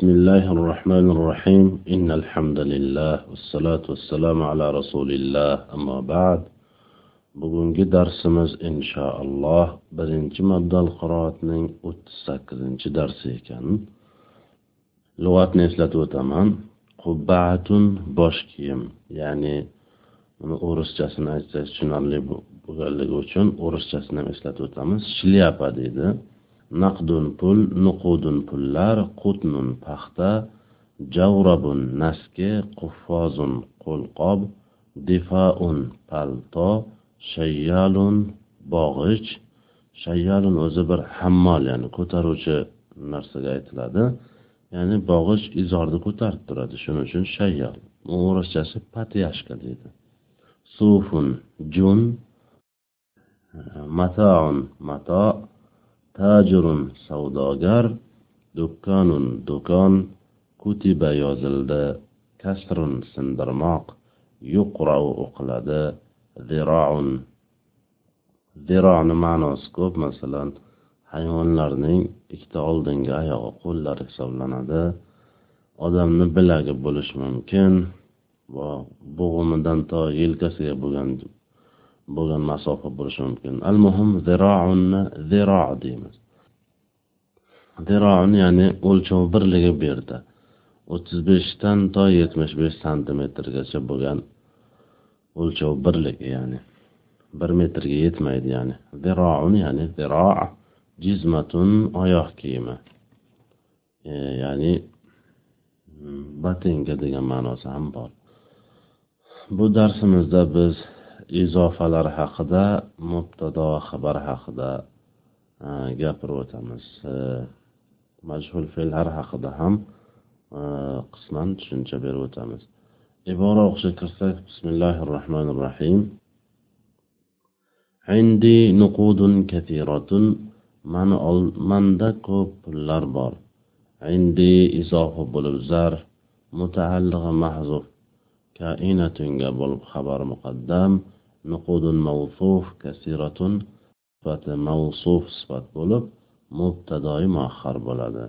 بسم الله الرحمن الرحيم إن الحمد لله والصلاة والسلام على رسول الله أما بعد bugungi darsimiz inshaalloh birinchi mabdal qiroatning o'ttiz sakkizinchi darsi ekan lug'atni eslatib o'taman qubbatun bosh kiyim ya'ni uni o'rischasini aytsak tushunarli bo'lganligi uchun o'rischasini ham eslatib o'tamiz shlyapa deydi Naqdun pul nuqudun pullar qutnun paxta javrabun naski quffozun qo'lqop difaun palto shayyalun bog'ich. Shayyalun o'zi bir hammol ya'ni ko'taruvchi narsaga aytiladi. Ya'ni bog'ich izorni ko'tarib turadi. Shuning uchun shayyal o'rischasi patyashka deydi. Sufun jun mataun mato. Tajirun savdogar do'konun do'kon kutiba yozildi. Kasrun sindirmoq yuqrau o'qiladi ziroun zironi ma'nosi ko'p masalan hayvonlarning ikkita oldingi oyog'i qo'llari hisoblanadi. Odamni bilagi bo'lishi mumkin va bo'g'imidan to yelkasiga bo'lgan bo'lgan masofa bo'lishi mumkin. Al muhim zirounni ziro deymiz. Ziroun ya'ni o'lchov birligi bu yerda o'ttiz beshdan to yetmish besh santimetrgacha bo'lgan o'lchov birligi ya'ni bir metrga yetmaydi ya'ni. Ziroun ya'ni ziro jizmatun oyoq kiyimi. E, ya'ni botinka degan ma'nosi ham bor. Bu darsimizda biz izofalar haqida mubtado xabar haqida gapirib o'tamiz majhul fe'llar haqida ham qisman tushuncha berib o'tamiz ibora o'qishga kirsak bismillahi rohmanir rohim عندي نقود كثيرة من manda ko'p pullar bor عندي izofa bo'lib zarf mutaallig'i mahzuf kainatunga bo'lib xabar muqaddam nuqudun mavsuf kasiratun sifati mavsuf sifat bo'lib mubtadoi muahhar bo'ladi.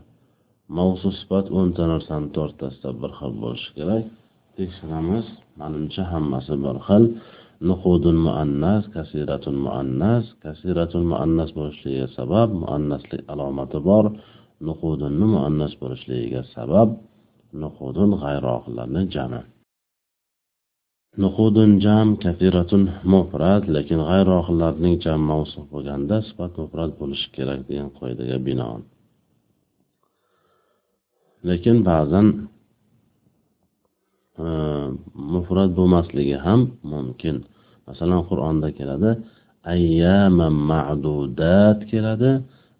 Mavsuf sifat o'nta narsani to'rttasida bir xil bo'lishi kerak. Tekshiramiz manimcha hammasi bir xil. Nuqudun muannas kasiratun muannas. Kasiratun muannas bo'lishligiga sabab muannaslik alomati bor. Nuqudunni muannas bo'lishligiga sabab nuqudun g'ayroqlarni jami. Nuqudun jam kafiratun mufrat lekin g'ayroqlarning jam mavsum bo'lganda sifat mufrat bo'lishi kerak degan qoidaga binoan. Lekin ba'zan e, mufrat bo'lmasligi ham mumkin. Masalan qur'onda keladi ayyaman ma'dudat keladi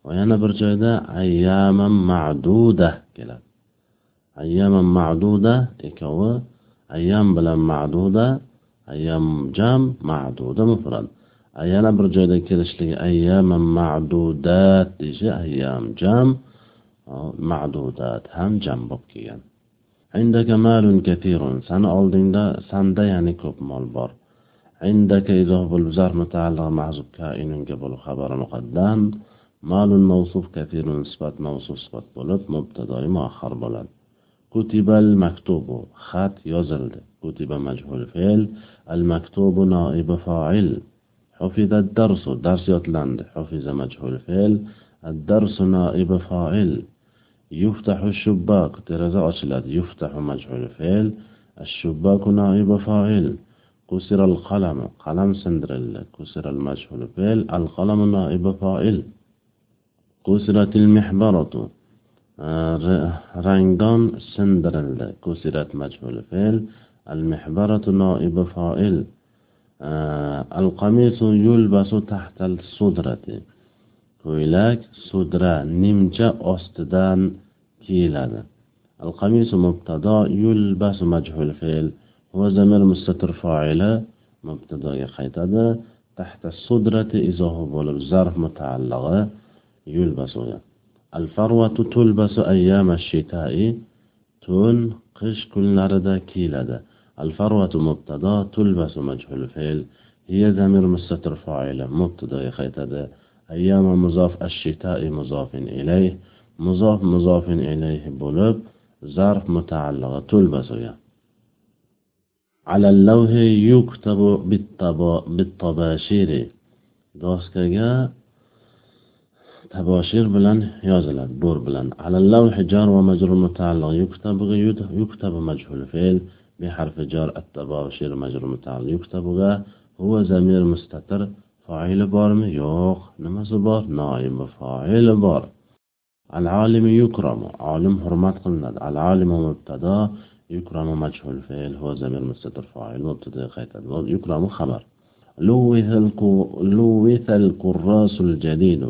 va yana bir joyda ayyaman ma'duda keladi. Ayyaman ma'duda ikkovi ayyam bilan ma'duda ayyam jam ma'duda mufrad. Yana bir joyda kelishligi ayyaman ma'dudat deyishi ayyam jam ma'dudat ham jam bo'lib kelgan. Indaka malun kathirun sani oldingda sanda ya'ni ko'p mol bor. Indaka izoh bo'lib zar mutaalliq mahzub kainunga bo'lib xabari muqaddam. Malun mavsuf kathirun sifat mavsuf sifat bo'lib mubtadoi muahhar bo'ladi. Maktubu xat yozildi kutiba majhul fe'l al maktubu noibi fa'il حفظ الدرس. درس يطلند حفظ مجهول فعل. الدرس نائب فاعل. يفتح الشباك. ترزا أشلد يفتح مجهول فعل. الشباك نائب فاعل. كسر القلم. قلم سندرل. كسر المجهول فعل. القلم نائب فاعل. كسرت المحبرة. Rangdon sindirildi kusirat majhul fe'l al mihbaratu noibi fa'il al qamisu yulbasu tahtal sudrati ko'ylak sudra nimcha ostidan kiyiladi al qamisu mubtado yulbasu majhul fe'l huwa zamir mustatir fa'ila mubtadoga qaytadi tahta sudrati izohi bo'lib zarf mutaallag'i yulbasuga الفروة تلبس أيام الشتاء تون قش كل نرد كيلد. الفروة مبتدا تلبس مجهول فعل هي ضمير مستتر فاعل مبتدا خيتد. أيام مضاف الشتاء مضاف إليه مضاف مضاف إليه بولب mutaallig'i to'lba bo'lgan على اللوح يكتب بالطباشير. doskaga taboshir bilan yoziladi bo'r bilan على اللوح جار ومجرور متعلق يكتب يكتب مجهول فعل بحرف جار التباشير مجرور متعلق يكتب هو ضمير مستتر. فاعل bormi yo'q nimasi bor noib fa'il bor العالم يكرم. عالم حرمت qilinadi العالم مبتدا. يكرم مجهول فعل هو ضمير مستتر. فاعل مبتدا. qaytadi يكرم خبر. لوث الكراس الجديد.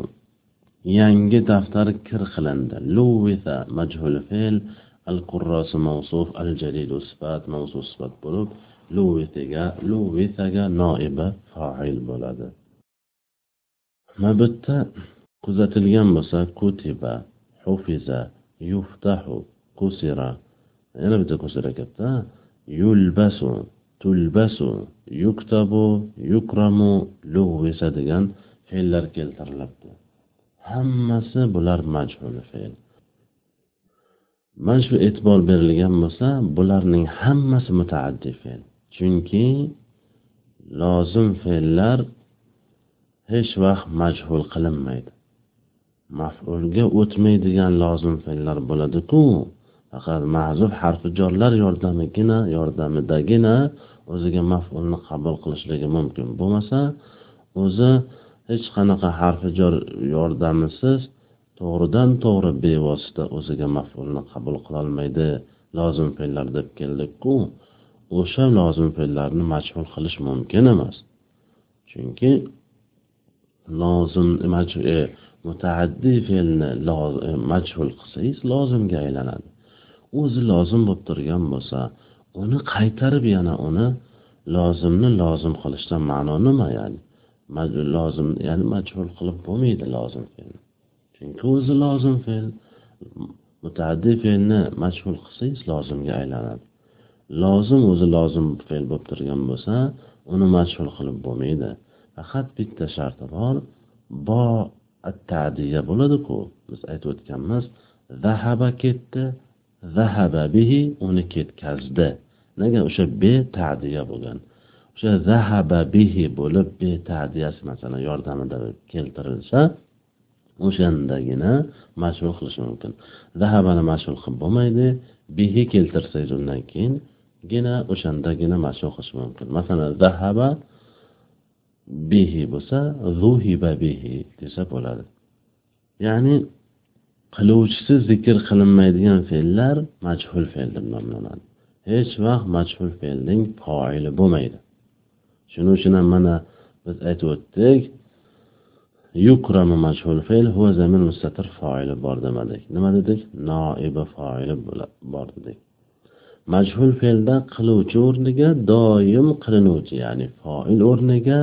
Yangi daftar kir qilindi. Luvisa majhul fe'l al qurrosi mavsuf al jadidu sifat mavsuf sifat bo'lib luvisaga luvisaga noiba fa'il bo'ladi. Mabitda kuzatilgan bo'lsa kutiba hufiza yuftahu kusira yana bitta kusira kelibdi yulbasu tulbasu yuktabu yukramu luvisa degan fe'llar keltirilibdi. Hammasi bular majhul fe'l. Mana shu e'tibor berilgan bo'lsa bularning hammasi mutaaddi fe'l. Chunki lozim fe'llar hech vaqt majhul qilinmaydi. Mafulga o'tmaydigan lozim fe'llar bo'ladiku faqat ma'zuf harfi jorlar yordamigina yordamidagina o'ziga mafulni qabul qilishligi mumkin bo'lmasa o'zi hech qanaqa harfi jor yordamisiz to'g'ridan to'g'ri bevosita o'ziga mafulni qabul qilolmaydi lozim fe'llar deb keldikku o'sha lozim fe'llarni majhul qilish mumkin emas. Chunki lozim e, mutaaddiy fe'lni e, majhul qilsangiz lozimga aylanadi. O'zi lozim bo'lib turgan bo'lsa uni qaytarib yana uni lozimni lozim qilishdan ma'no nima ya'ni lozim ya'ni majhul qilib bo'lmaydi lozim fe'l. Chunki o'zi lozim fe'l mutaaddi fe'lni majhul qilsangiz lozimga aylanadi. Lozim o'zi lozim fe'l bo'lib turgan bo'lsa uni majhul qilib bo'lmaydi. Faqat bitta sharti bor bo tadiya bo'ladiku. Biz aytib o'tganmiz zahaba ketdi zahaba bihi uni ketkazdi. Nega o'sha be tadiya bo'lgan? O'sha zahaba bihi bo'lib betadiyasi masalan yordamida keltirilsa o'shandagina mashhur qilish mumkin. Zahabani mashhur qilib bo'lmaydi bihi keltirsangiz undan keyingina o'shandagina mashhur qilish mumkin. Masalan zahaba bihi bo'lsa zuhiba bihi desa bo'ladi. Ya'ni qiluvchisi zikr qilinmaydigan fe'llar majhul fe'l deb nomlanadi. Hech vaqt majhul fe'lning foili bo'lmaydi. Shuning uchun ham mana biz aytib o'tdik. Yukramu majhul fe'l huva zamir mustatir foili bor demadik. Nima dedik? Noibi foili bor dedik. Majhul fe'lda qiluvchi o'rniga doim qilinuvchi ya'ni foil o'rniga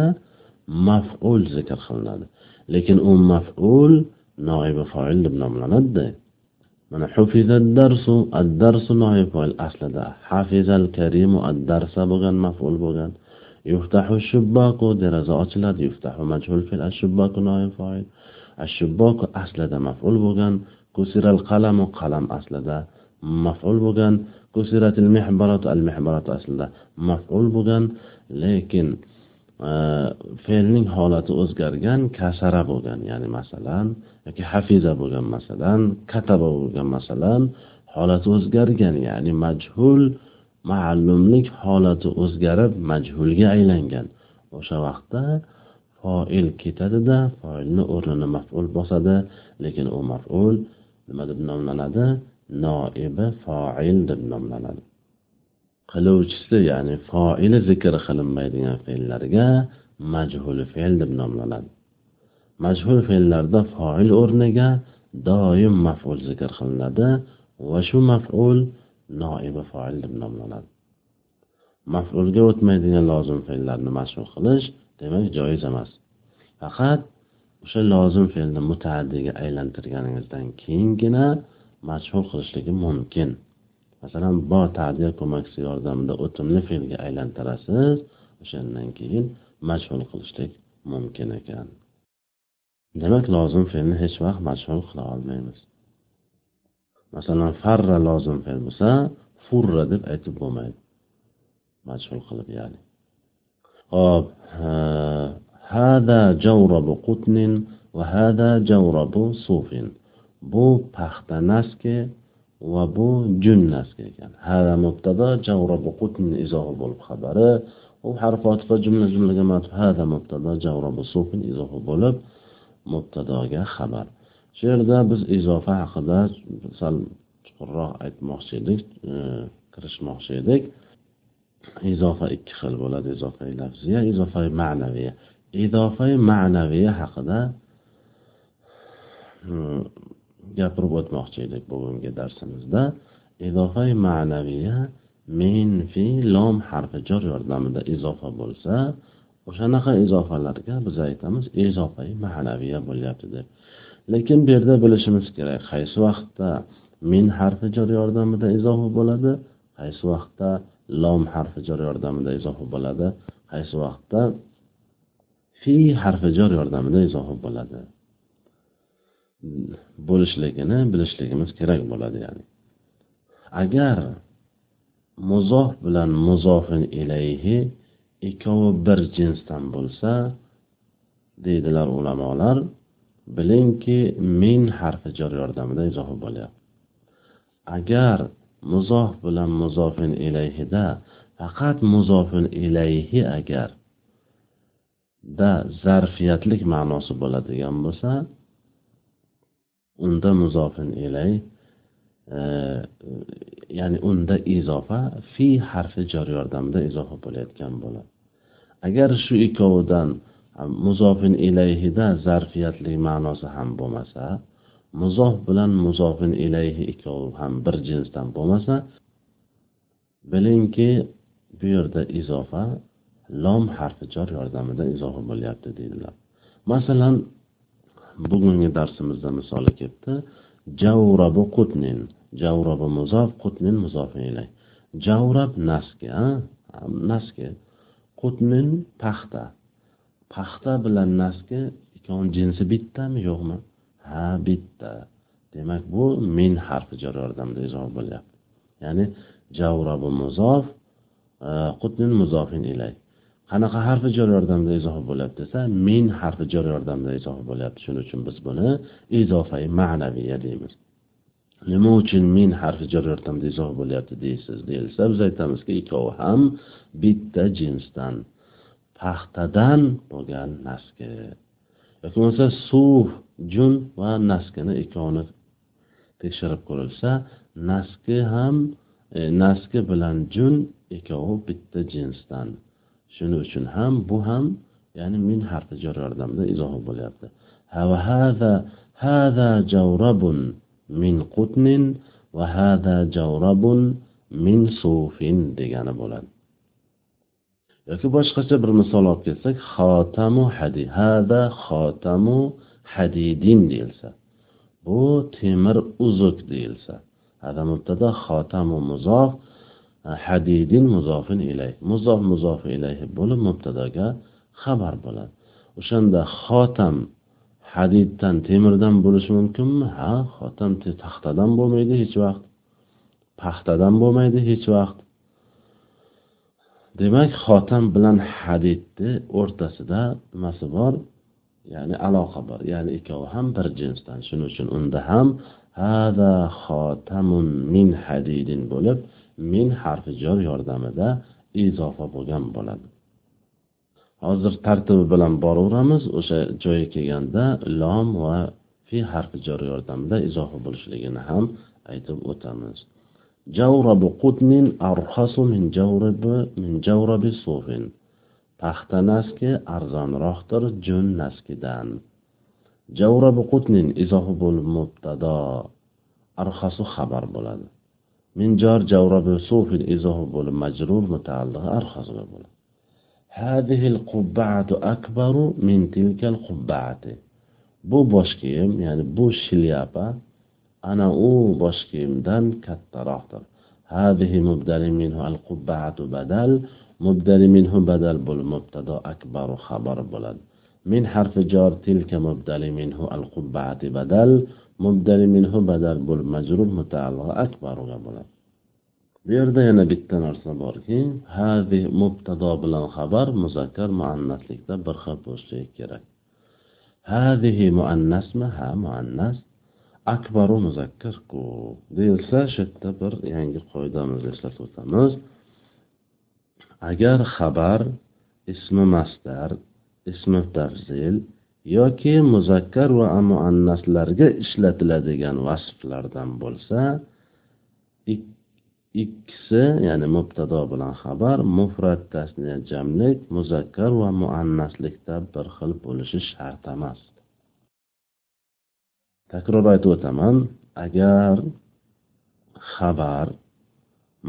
maf'ul zikr qilinadi. Lekin u maf'ul noibi foil deb nomlanadida mana hufizat darsu ad darsu noib foil aslida. Hafizal karimu ad darsa bo'lgan maf'ul bo'lgan. Yuftahu shubbaku deraza ochiladi yuftahu majhul fil ashubbaku noib foil ashubbaku aslida maf'ul bo'lgan kusiral qalamu qalam aslida maf'ul bo'lgan kusiratil mihbaratu al mihbaratu aslida maf'ul bo'lgan lekin fe'lning holati o'zgargan kasara bo'lgan ya'ni masalan yoki hafiza bo'lgan masalan kataba bo'lgan masalan holati o'zgargan ya'ni majhul ma'lumlik holati o'zgarib majhulga aylangan. O'sha vaqtda foil ketadida foilni o'rnini maf'ul bosadi. Lekin u maf'ul nima deb nomlanadi? Noibi foil deb nomlanadi. Qiluvchisi ya'ni foili zikr qilinmaydigan fe'llarga majhul fe'l deb nomlanadi. Majhul fe'llarda foil o'rniga doim maf'ul zikr qilinadi va shu maf'ul noibi foil deb nomlanadi. Maf'ulga o'tmaydigan lozim fe'llarni mashhur qilish demak joiz emas. Faqat o'sha lozim fe'lni mutaaddiga aylantirganingizdan keyingina mashhur qilishligi mumkin. Masalan bo tadiya ko'makchisi yordamida o'timli fe'lga aylantirasiz o'shandan keyin mashhur qilishlik mumkin ekan. Demak lozim fe'lni hech vaqt mashhur qila olmaymiz. Masalan farra lozim fe'l bo'lsa furra deb aytib bo'lmaydi. Majhul qilib ya'ni. Hop hada javrabu qutnin va hada javrabu sufin. Bu paxta naski va bu jun naski ekan. Hada mubtado javrabu qutnin izohi bo'lib xabari. U harf otifa jumla jumlaga hada mubtado javrabu sufin izohi bo'lib mubtadoga xabar. Shu yerda biz izofa haqida sal chuqurroq aytmoqchi edik e, kirishmoqchi edik. Izofa ikki xil bo'ladi izofa lafziya izofa ma'naviya. Izofa ma'naviya haqida e, gapirib o'tmoqchi edik bugungi darsimizda. Izofa ma'naviya min fi lom harfi jor yordamida izofa bo'lsa o'shanaqa izofalarga biz aytamiz izofa ma'naviya bo'lyapti deb. Lekin bu yerda bilishimiz kerak qaysi vaqtda min harfi jor yordamida izofa bo'ladi qaysi vaqtda lom harfi jor yordamida izofa bo'ladi qaysi vaqtda fi harfi jor yordamida izofa bo'ladi. Bo'lishligini bilishligimiz kerak bo'ladi ya'ni. Agar muzof bilan muzofin ilayhi ikkovi bir jinsdan bo'lsa deydilar ulamolar bilingki min harfi jor yordamida izofa bo'lyapti. Agar muzof bilan muzofin ilayhida faqat muzofin ilayhi agar da zarfiyatlik ma'nosi bo'ladigan bo'lsa unda muzofin ilay e, ya'ni unda izofa fi harfi jar yordamida izofa bo'layotgan bo'ladi. Agar shu ikkovidan muzofin ilayhida zarfiyatli ma'nosi ham bo'lmasa muzof bilan muzofin ilayhi ikkovi ham bir jinsdan bo'lmasa bilingki bu yerda izofa lom harfi jor yordamida izofa bo'lyapti deydilar. Masalan bugungi darsimizda misoli kelibdi javrabu qutnin javrabu muzof qutnin muzofin ilay javrab naski naski qutnin paxta. Paxta bilan naski ikkovini jinsi bittami yo'qmi? Ha bitta. Demak bu min harfi jar yordamida izoh bo'lyapti. Ya'ni javrobu muzof e, qutnin muzofin ilay. Qanaqa harfi jar yordamida izoh bo'lyapti desa min harfi jar yordamida izoh bo'lyapti. Shuning uchun biz buni izofai ma'naviya deymiz. Nima uchun min harfi jar yordamida izoh bo'lyapti deysiz deyilsa biz aytamizki ikkovi ham bitta jinsdan. Paxtadan bo'lgan naski. Yoki bo'lmasa suv jun va naskini ikkovini tekshirib ko'rilsa naski ham e, naski bilan jun ikkovi bitta jinsdan. Shuning uchun ham bu ham ya'ni min harfi jar yordamida izoh bo'lyapti. Hada javrabun min qutnin va hada javrabun min sufin degani bo'ladi. Yoki boshqacha bir misol olib kelsak xotamu hadi hada xotamu hadidin deyilsa bu temir uzuk deyilsa hada mubtada xotamu muzof hadidin muzofin ilay muzof muzof ilayhi bo'lib mubtadoga xabar bo'ladi. O'shanda xotam hadiddan temirdan bo'lishi mumkinmi? Ha xotam taxtadan bo'lmaydi hech vaqt paxtadan bo'lmaydi hech vaqt. Demak xotam bilan hadidni o'rtasida nimasi bor? Ya'ni aloqa bor. Ya'ni ikkovi ham bir jinsdan. Shuning uchun unda ham hada xotamun min hadidin bo'lib min harfi jor yordamida izofa bo'lgan bo'ladi. Hozir tartibi bilan boraveramiz. O'sha joyga kelganda lom va fi harfi jor yordamida izofa bo'lishligini ham aytib o'tamiz. جورب قطن أرخص من جورب من جورب صوف paxta naski arzonroqdir jun naskidan javrabi qutnin izohi bo'lib mubtado arxasu xabar bo'ladi min jor javrabi sufin izohi bo'lib majrur mutaalliq arxasga bo'ladi هذه القبعة أكبر من تلك القبعة bu bosh kiyim ya'ni bu shlyapa أنا أو بشكيم دن كتراتر هذه مبدل منه القبعة بدل مبدل منه بدل بل مبتدا أكبر خبر بلد. من حرف جار تلك مبدل منه القبعة بدل مبدل منه بدل بل مجرور متعلق أكبر قبل بيرد هنا بيتنا باركي هذه مبتدا بلا خبر مذكر مؤنث لك بر هذه مؤنث مها مؤنث؟ Akbaru muzakkarku deyilsa shu yerda bir yangi qoidamizni eslatib o'tamiz. Agar xabar ismi masdar ismi tafzil yoki muzakkar va muannaslarga ishlatiladigan vasflardan bo'lsa ikkisi ya'ni mubtado bilan xabar mufrat tasniya jamlik muzakkar va muannaslikda bir xil bo'lishi shart emas. Takror aytib o'taman agar xabar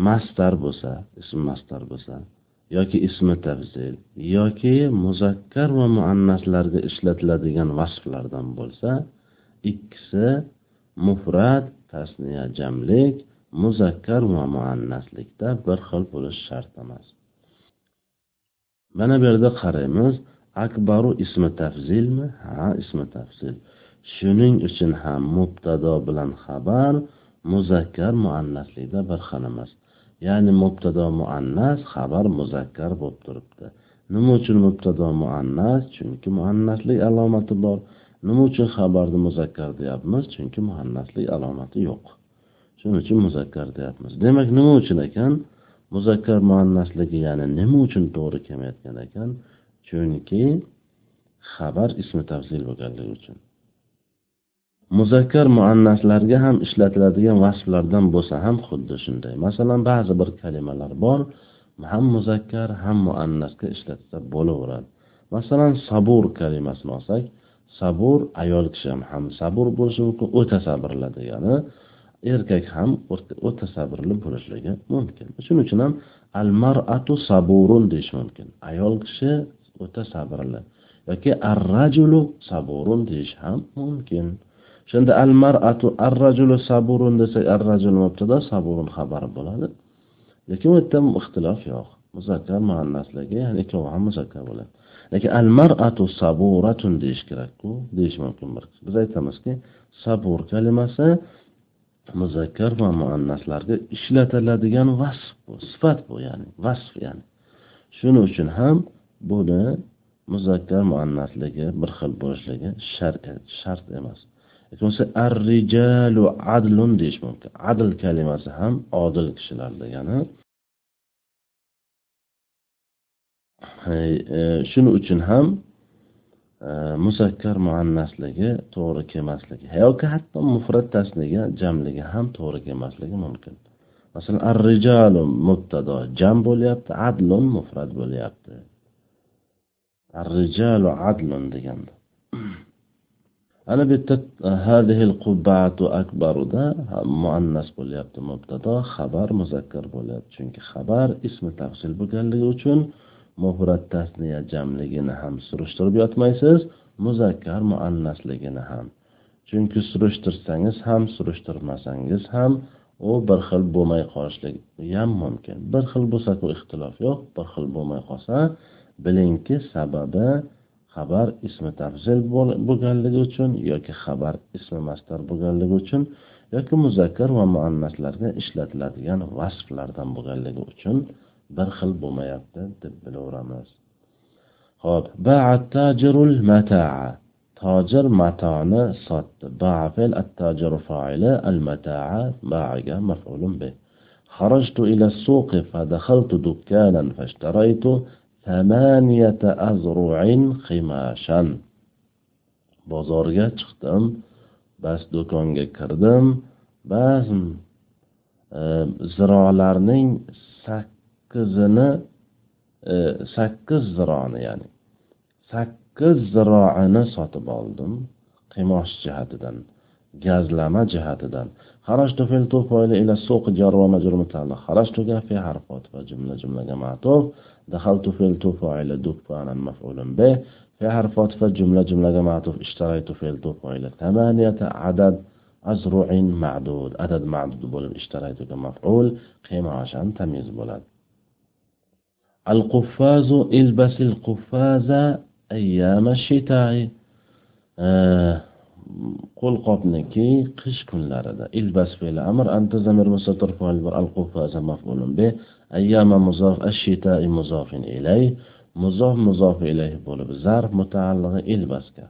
mastar bo'lsa ism mastar bo'lsa yoki ismi tafzil yoki muzakkar va muannaslarga ishlatiladigan vasflardan bo'lsa ikkisi mufrat tasniya jamlik muzakkar va muannaslikda bir xil bo'lishi shart emas. Mana bu yerda qaraymiz akbaru ismi tafzilmi? Ha ismi tafzil. Shuning uchun ham mubtado bilan xabar muzakkar muannaslikda bir xil emas. Ya'ni mubtado muannas xabar muzakkar bo'lib turibdi. Nima uchun mubtado muannas? Chunki muannaslik alomati bor. Nima uchun xabarni muzakkar deyapmiz? Chunki muannaslik alomati yo'q. Shuning uchun muzakkar deyapmiz. Demak nima uchun ekan? Muzakkar muannasligi ya'ni nima uchun to'g'ri kelmayotgan ekan? Chunki xabar ismi tafzil bo'lganligi uchun. Muzakkar muannaslarga ham ishlatiladigan vasflardan bo'lsa ham xuddi shunday. Masalan ba'zi bir kalimalar bor ham muzakkar ham muannasga ishlatsa bo'laveradi. Masalan sabur kalimasini olsak sabur ayol kishi ham ham sabur bo'lishi mumkin o'ta sabrli degani erkak ham o'ta sabrli bo'lishligi mumkin. Shuning uchun ham al maratu saburun deyish mumkin. Ayol kishi o'ta sabrli yoki ar rajulu saburun deyish ham mumkin. Shunda al mar'atu ar rajulu saburun desak ar rajul mubtada saburun xabar bo'ladi. Lekin u yerda ixtilof yo'q. Muzakkar muannasligi ya'ni ikkovi ham muzakkar bo'ladi. Lekin al mar'atu saburatun deyish kerakku deyish mumkin bir biz aytamizki sabur kalimasi muzakkar va muannaslarga ishlatiladigan vasf bu sifat bu ya'ni vasf ya'ni. Shuning uchun ham buni muzakkar muannasligi bir xil bo'lishligi shart shart emas. Bo'lsa ar rijalu adlun deyish mumkin. Adl kalimasi ham odil kishilar degani e, shuning uchun ham e, musakkar muannasligi to'g'ri kelmasligi yoki hatto mufrat tasniga jamligi ham to'g'ri kelmasligi mumkin. Masalan ar rijalu mubtado jam bo'lyapti adlun mufrat bo'lyapti. Ar rijalu adlun deganda. ana bu yerda e, hadihil qubbatu akbaruda muannas bo'lyapti mubtado xabar muzakkar bo'lyapti. Chunki xabar ismi tafsil bo'lganligi uchun mufrat tasniya jamligini ham surishtirib yotmaysiz muzakkar muannasligini ham. Chunki surishtirsangiz ham surishtirmasangiz ham u bir xil bo'lmay qolishligi ham mumkin. Bir xil bo'lsaku ixtilof yo'q bir xil bo'lmay qolsa bilingki sababi xabar ismi tafzil bo'lganligi uchun yoki xabar ismi mastar bo'lganligi uchun yoki muzakkar va muannaslarga ishlatiladigan vasflardan bo'lganligi uchun bir xil bo'lmayapti deb bilaveramiz ho'p tajirul mataa tojir matoni sotdi baa fe'l at-tajiru fa'ili al-mataa ba'ga maf'ulun bih خرجت إلى السوق فدخلت دكانا فاشتريت bozorga chiqdim bas do'konga kirdim bas e, ziroalarning sakkizini e, sakkiz zironi ya'ni sakkiz ziroini sotib oldim qimosh jihatidan gazlama jihatidan خرجت في الطفل إلى السوق جار ومجرور متعلق خرجت في حرف وجملة جملة معطوف دخلت في التفاعل دك فعلا مفعول به. في حرف عطف جملة معطوف اشتريت في التفاعل ثمانية عدد أزرع معدود. عدد معدود بولب اشتريت كمفعول قيمة عشان تمييز بولد. القفاز البس القفاز أيام الشتاء. آه qo'lqopniki qish kunlarida. Ilbas fe'li amr anta zamir musatir foil bir al maf'ulun bi ayyama muzof ashita muzofin ilay. Muzof muzof ilayhi bo'lib zarf mutaalliqi ilbasga.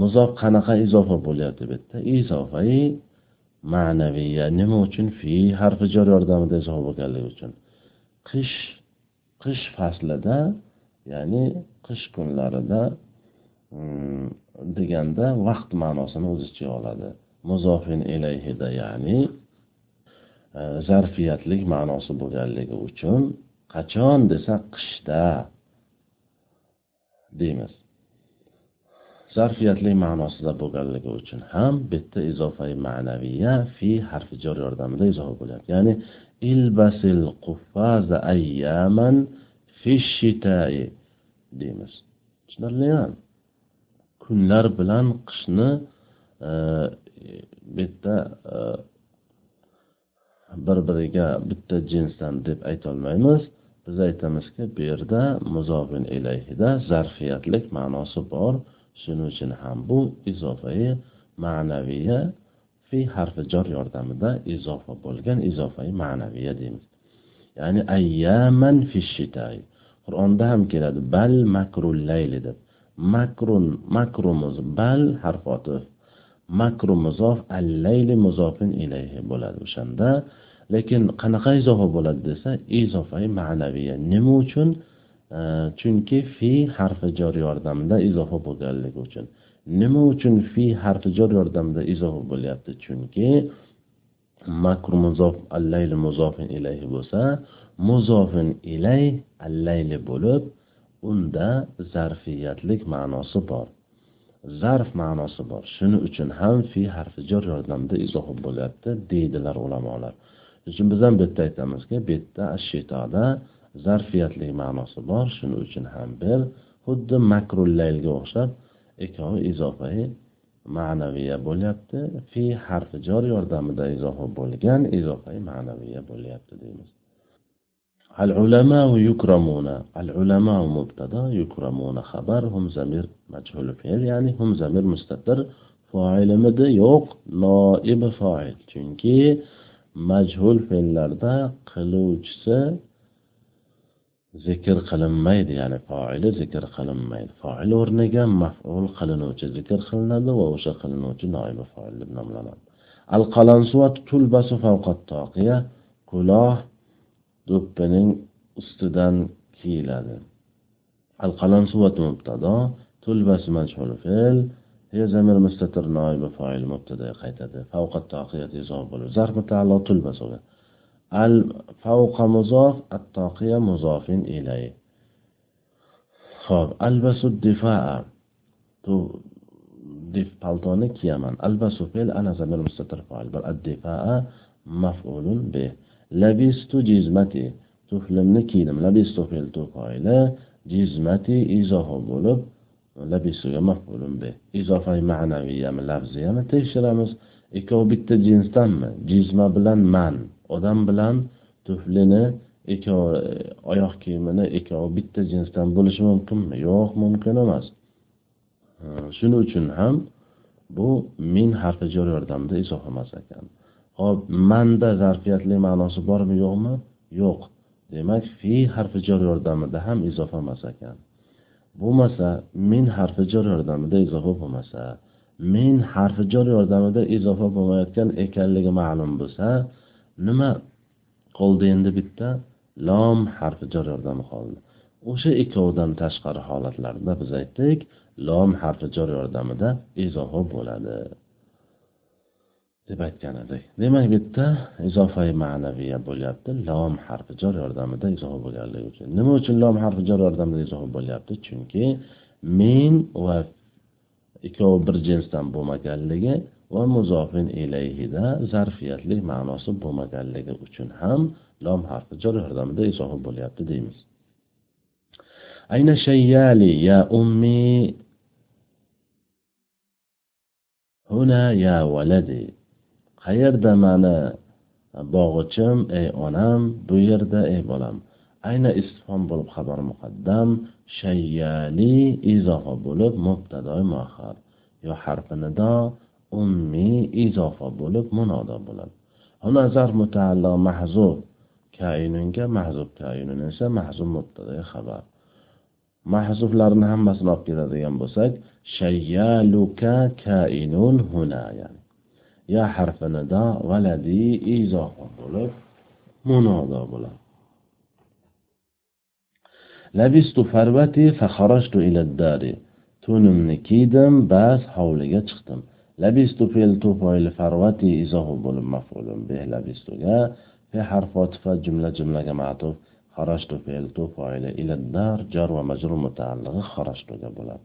Muzof qanaqa izofa bo'lyapti bu yerda? Izofai ma'naviya nima uchun? Fi harfi jar yordamida izofa bo'lganligi uchun. Qish qish faslida ya'ni qish kunlarida deganda vaqt ma'nosini o'z ichiga oladi. Muzofin ilayhida ya'ni zarfiyatlik ma'nosi bo'lganligi uchun qachon desa qishda deymiz. Zarfiyatlik ma'nosida bo'lganligi uchun ham bitta izofai ma'naviya fi harfi jor yordamida izoh bo'lyapti ya'ni ilbasil quffaza ayyaman fi shitai deymiz. Tushunarlimi kunlar bilan qishni e, bu yerda e, bir biriga bitta jinsdan deb aytolmaymiz. Biz aytamizki bu yerda muzofin ilayhida zarfiyatlik ma'nosi bor. Shuning uchun ham bu izofai ma'naviya fi harfi jor yordamida izofa bo'lgan izofai ma'naviya deymiz. Ya'ni ayyaman fi shitay. Qur'onda ham keladi bal makrul layli deb. Makrun makrumuz bal harf otif makru muzof allayli muzofin ilayhi bo'ladi o'shanda. Lekin qanaqa izofa bo'ladi desa izofai ma'naviya. Nima uchun? Chunki fi harfi jor yordamida izofa bo'lganligi uchun. Nima uchun fi harfi jor yordamida izofa bo'lyapti? Chunki makru muzof allayli muzofin ilayhi bo'lsa muzofin ilay allayli bo'lib unda zarfiyatlik ma'nosi bor. Zarf ma'nosi bor. Shuning uchun ham fi harfi jor yordamida izoh bo'lyapti deydilar ulamolar. Shuning uchun biz ham bu yerda aytamizki bu yerda ashitoda zarfiyatlik ma'nosi bor. Shuning uchun ham bir xuddi makrullaylga o'xshab ikkovi izofai ma'naviya bo'lyapti. Fi harfi jor yordamida izohi bo'lgan izofai ma'naviya bo'lyapti deymiz. العلماء يكرمون العلماء مبتدا يكرمون خبر هم زمير مجهول فعل ya'ni hum zamir mustatir foilimidi yo'q noib foil chunki majhul fe'llarda qiluvchisi zikr qilinmaydi ya'ni foili zikr qilinmaydi foil o'rniga maful qilinuvchi zikr qilinadi va o'sha qilinuvchi noibi foil deb nomlanadi al qalansuvat tulbasu toqiya kuloh do'ppining ustidan kiyiladi al qalansuvat mubtado tulbasu majhul fe'l هي زمير مستتر نائب فاعل مبتدا qaytadi فوق الطاقية إضافة bo'lib zarf mutaalliq tulbasuga الفوق مضاف الطاقية مضاف إليه خب ألبس الدفاع تو دف paltoni kiyaman albasu fe'l ana zamir mustatir fa'il bal ad-difaa maf'ulun bih labistu jizmati. Tuflimni kiydim. Labistu fe'l tu jizmati izofa bo'lib labisuga maf'ulun bih izofa ma'naviyami lafziyami tekshiramiz. Ikkovi bitta jinsdanmi? Jizma bilan man. Odam bilan tuflini ikkovi oyoq kiyimini ikkovi bitta jinsdan bo'lishi mumkinmi? Yo'q mumkin emas. Shuning uchun ham bu min harfi jor yordamida izofa emas ekan. Hop manda zarfiyatli ma'nosi bormi yo'qmi? Yo'q. Demak fi harfi jar yordamida ham izofa emas ekan. Bo'lmasa min harfi jar yordamida izofa bo'lmasa min harfi jar yordamida izofa bo'lmayotgan ekanligi ma'lum bo'lsa nima qoldi endi bitta? Lom harfi jar yordami qoldi. O'sha ikkovidan tashqari holatlarda biz aytdik lom harfi jar yordamida izofa bo'ladi. Deb aytgan edik. Demak bu yerda izofai ma'naviya bo'lyapti. Lom harfi jar yordamida izofa bo'lganligi uchun. Nima uchun lom harfi jor yordamida izofa bo'lyapti? Chunki men va ikkovi bir jinsdan bo'lmaganligi va muzofin ilayhida zarfiyatli ma'nosi bo'lmaganligi uchun ham lom harfi jor yordamida izofa bo'lyapti deymiz. Ayna shayyali ya ummi huna ya valadi qayerda mani bog'ichim ey onam bu yerda ey bolam ayna istifhom bo'lib xabar muqaddam shayyali izofa bo'lib mubtadoy muahhar yo harfi nido ummiy izofa bo'lib munodo bo'ladi huna zarf mutaalliq mahzub kainunga mahzub kainun esa mahzub mubtada xabar mahzuflarni hammasini olib keladigan bo'lsak shayyaluka kainun huna yani ya harfi nido valadi izohi bo'lib munodo bo'ladi. Labistu farvati fakharajtu ila dari tunimni kiydim bas hovliga chiqdim. Labistu fe'l tufoyli farvati izohi bo'lib maf'ulun bih labistuga. Fi harfotifa jumla jumlaga ma'tuf. Xarajtu fe'l tufoyli ila dar jar va majrur mutaallig'i xarajtuga bo'ladi.